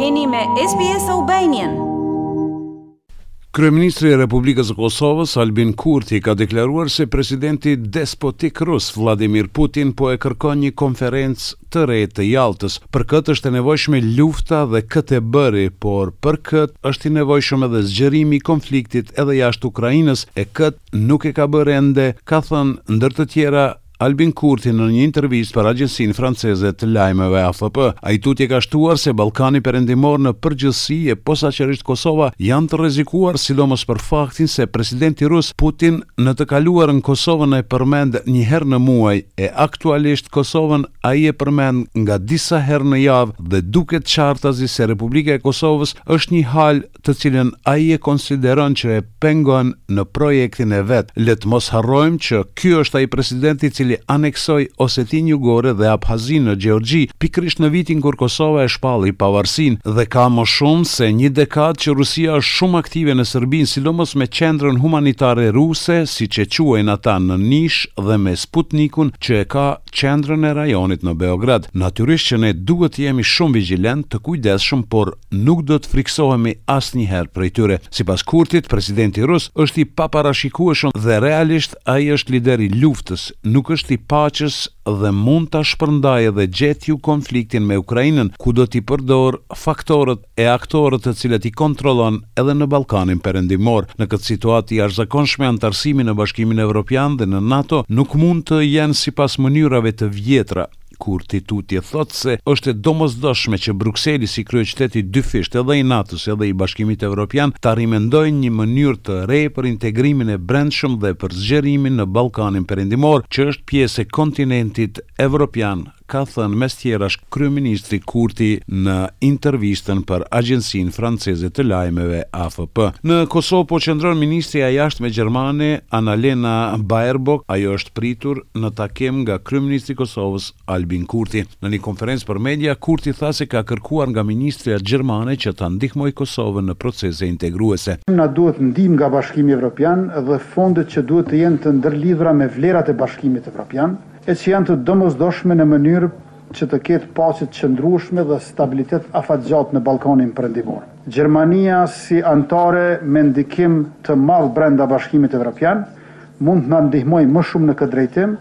Jeni me SBS Albanian. Kryeministri i Republikës së Kosovës, Albin Kurti, ka deklaruar se presidenti despotik rus Vladimir Putin po e kërkon një konferencë të re të Jaltës. Për këtë është e nevojshme lufta dhe këtë e bëri, por për këtë është i nevojshëm edhe zgjerimi i konfliktit edhe jashtë Ukrainës, e këtë nuk e ka bërë ende, ka thënë ndër të tjera Albin Kurti në një intervistë për agjencinë franceze të lajmeve AFP. Ai tutje ka shtuar se Ballkani Perëndimor në përgjithësi e posaçërisht Kosova janë të rrezikuar sidomos për faktin se presidenti rus Putin në të kaluarën Kosovën e përmend një herë në muaj e aktualisht Kosovën ai e përmend nga disa herë në javë dhe duket qartazi se Republika e Kosovës është një hal të cilën ai e konsideron që e pengon në projektin e vet. Le të mos harrojmë që ky është ai president i cili aneksoi Osetinë Jugore dhe Abhazinë në Gjeorgji, pikërisht në vitin kur Kosova e shpalli pavarësinë. Dhe ka më shumë se një dekadë që Rusia është shumë aktive në Serbinë, sidomos me qendrën humanitare ruse, siç e quajnë ata në Nish dhe me Sputnikun që e ka qendrën e rajonit në Beograd. Natyrisht që ne duhet të jemi shumë vigjilent, të kujdesshëm, por Nuk do të frikësohemi asnjëherë prej tyre. Sipas Kurtit, presidenti rus është i paparashikueshëm dhe realisht ai është lider i luftës, nuk është i paqes dhe mund ta shpërndajë edhe gjetiu konfliktin me Ukrainën, ku do t'i përdorë faktorët e aktorët të cilët i kontrollon edhe në Ballkanin Perëndimor. Në këtë situatë të jashtëzakonshme, anëtarësimi në Bashkimin Evropian dhe në NATO nuk mund të jenë sipas mënyrave të vjetra. Kurti tutje thotë se është e domosdoshme që Brukseli si kryeqytet i dyfishtë edhe i NATO-s edhe i Bashkimit Evropian ta rimendojnë një mënyrë të re për integrimin e brendshëm dhe për zgjerimin në Ballkanin Perëndimor që është pjesë e kontinentit evropian, ka thënë mes tjerash kryeministri Kurti në intervistën për agjencinë franceze të lajmeve AFP. Në Kosovë po qëndron ministrja e Jashtme gjermane, Annalena Baerbock, ajo është pritur, në takim nga kryeministri i Kosovës, Albin Kurti. Në një konferencë për media, Kurti tha se ka kërkuar nga ministrja gjermane që ta ndihmojë Kosovën në procese integruese. Na duhet ndihmë nga Bashkimi Evropian dhe fondet që duhet të jenë të ndërlidhura me vlerat e Bashkimit Evropian e që janë të domosdoshme në mënyrë që të ketë paqe të qëndrueshme dhe stabilitet afatgjatë në Ballkanin Perëndimor. Gjermania si anëtare me ndikim të madh brenda Bashkimit Evropian Mund të na ndihmojë më shumë në këtë drejtim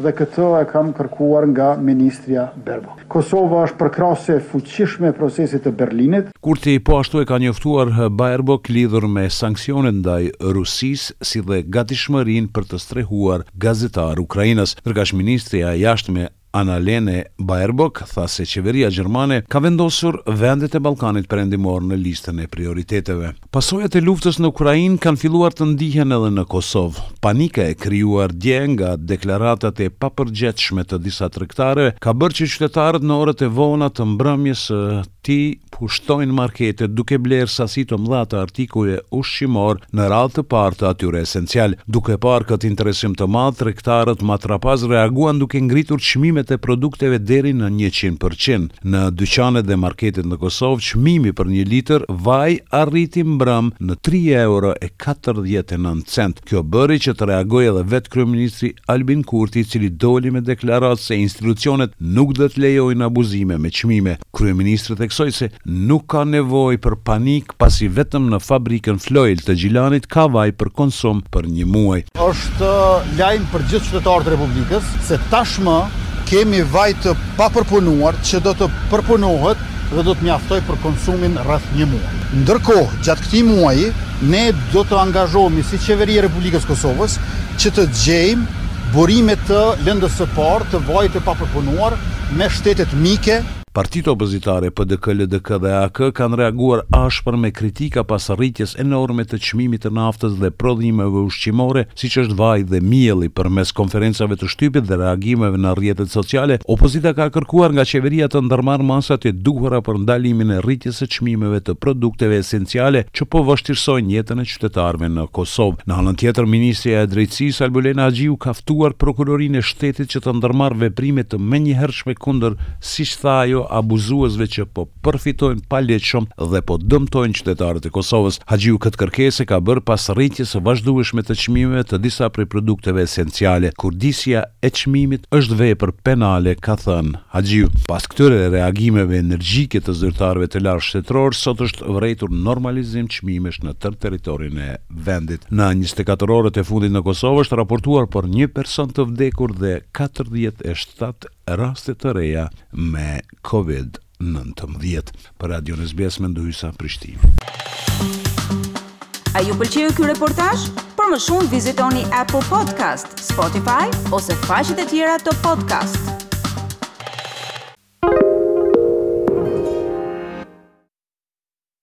dhe këtë e kam kërkuar nga ministrja Baerbock. Kosova është përkrahëse e fuqishme e Procesit të Berlinit. Kurti po ashtu e ka njoftuar Baerbock lidhur me sanksionet ndaj Rusisë si dhe gatishmërinë për të strehuar gazetarë ukrainas, ndërkaq ministrja e Jashtme, Annalena Baerbock tha se qeveria gjermane ka vendosur vendet e Ballkanit Perëndimor në listën e prioriteteve. Pasojat e luftës në Ukrainë kanë filluar të ndihen edhe në Kosovë. Panika e krijuar dje nga deklaratat e papërgjegjshme të disa tregtarëve ka bërë që qytetarët në orët e vona të mbrëmjes së t'i pushtojnë marketet duke blerë sasi të mëdha të artikujve ushqimorë në radhë të parë të atyre esencialë. Duke parë këtë interesim të madh, tregtarët matrapazë reaguan duke ngritur çmimet e produkteve deri në njëqind për qind. Në dyqanet dhe marketet në Kosovë, çmimi për një litër vaj arriti mbrëmë në tri euro e katërdhjetë e nëntë cent. Kjo bëri që të reagojë edhe vetë kryeministri Albin Kurti i cili doli me deklaratë se institucionet nuk do të lejojnë abuzime me çmime. Kryeministri theksoi se nuk ka nevojë për panik pasi vetëm në fabrikën Floil të Gjilanit ka vaj për konsum për një muaj. Është lajm për gjithë qytetarët e Republikës se tashmë kemi vaj të papërpunuar që do të përpunohet dhe do të mjaftojë për konsumin rreth një muaj. Ndërkohë, gjatë këtij muaji, ne do të angazhohemi si Qeveri e Republikës së Kosovës që të gjejmë burime të lëndës së parë të vajit të papërpunuar me shtetet mike, Partitë opozitare PDK, LDK dhe AAK kanë reaguar ashpër me kritika pas rritjes enorme të çmimit të naftës dhe prodhimeve ushqimore Siç është vaji dhe mielli, përmes konferencave të shtypit dhe reagimeve në rrjetet sociale, opozita ka kërkuar nga qeveria të ndërmarrë masat e duhura për ndalimin e rritjes së çmimeve të produkteve esenciale që po vështirësojnë jetën e qytetarëve në Kosovë. Në anën tjetër, ministrja e Drejtësisë, Albulena Haxhiu ka ftuar Prokurorinë e Shtetit që të ndërmarrë veprime të menjëhershme kundër, siç tha ajo, abuzuesve që po përfitojnë paligjshëm dhe po dëmtojnë qytetarët e Kosovës. Haxhiu këtë kërkesë e ka bërë pas rritjes së vazhdueshme të çmimeve të disa prej produkteve esenciale. Kurdisja e çmimit është vepër penale, ka thënë Haxhiu. Pas këtyre reagimeve energjike të zyrtarëve të lartë shtetërorë, sot është vërejtur normalizim çmimesh në tërë territorin e vendit. Në njëzet e katër orët e fundit në Kosovë është raportuar për një person të vdekur dhe katërdhjetë e shtatë raste të reja me Covid nëntëmbëdhjetë. Për Radion SBS, Mendu Hysa, Prishtinë. A ju pëlqeu ky reportazh? Për më shumë vizitoni Apple Podcast, Spotify ose faqet e tjera të podcast.